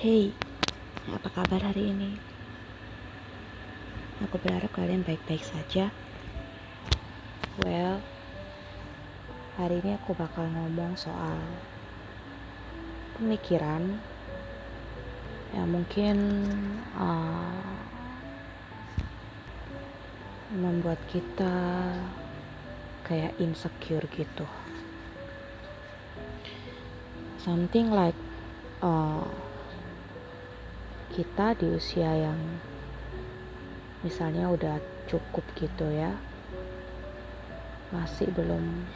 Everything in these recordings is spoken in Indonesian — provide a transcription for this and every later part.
Hey, apa kabar hari ini? Aku berharap kalian baik-baik saja. Well, hari ini aku bakal ngomong soal pemikiran yang mungkin uh, membuat kita kayak insecure gitu. Something like uh, kita di usia yang misalnya udah cukup gitu ya masih belum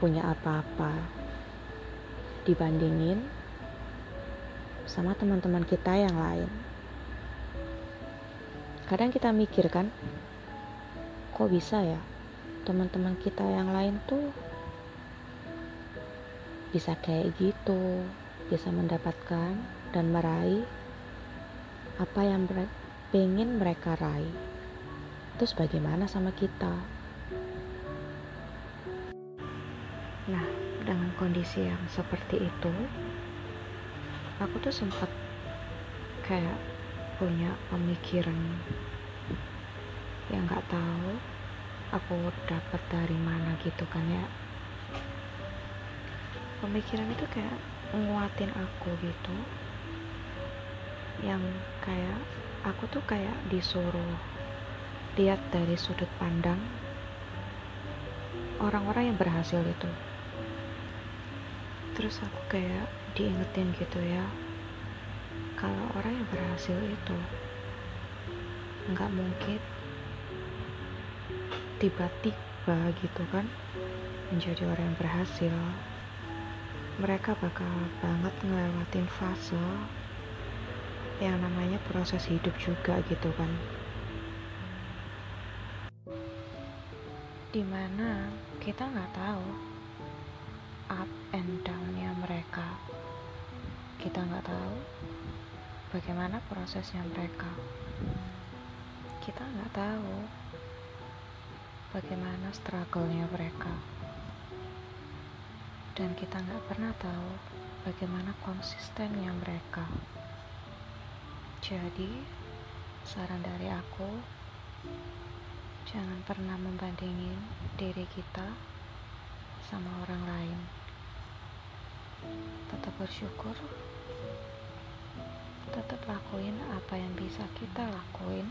punya apa-apa dibandingin sama teman-teman kita yang lain. Kadang kita mikir kan kok bisa ya teman-teman kita yang lain tuh bisa kayak gitu bisa mendapatkan dan meraih apa yang pengen mereka raih. Terus bagaimana sama kita? Nah, dengan kondisi yang seperti itu, aku tuh sempat kayak punya pemikiran yang nggak tahu aku dapat dari mana gitu kan ya pemikiran itu kayak nguatin aku gitu yang kayak aku tuh kayak disuruh lihat dari sudut pandang orang-orang yang berhasil itu. Terus aku kayak diingetin gitu ya kalau orang yang berhasil itu nggak mungkin tiba-tiba gitu kan menjadi orang yang berhasil mereka bakal banget ngelewatin fase yang namanya proses hidup juga gitu kan. Di mana kita nggak tahu up and downnya mereka. Kita nggak tahu bagaimana prosesnya mereka. Kita nggak tahu bagaimana struggle-nya mereka dan kita nggak pernah tahu bagaimana konsistennya mereka. Jadi, saran dari aku, jangan pernah membandingin diri kita sama orang lain. Tetap bersyukur, tetap lakuin apa yang bisa kita lakuin,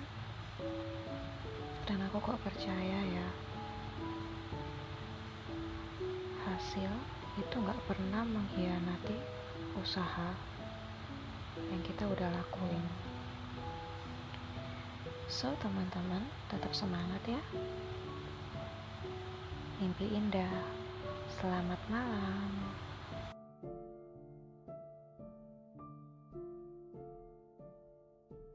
dan aku kok percaya ya, hasil itu nggak pernah mengkhianati usaha yang kita udah lakuin. So teman-teman tetap semangat ya. Mimpi indah. Selamat malam.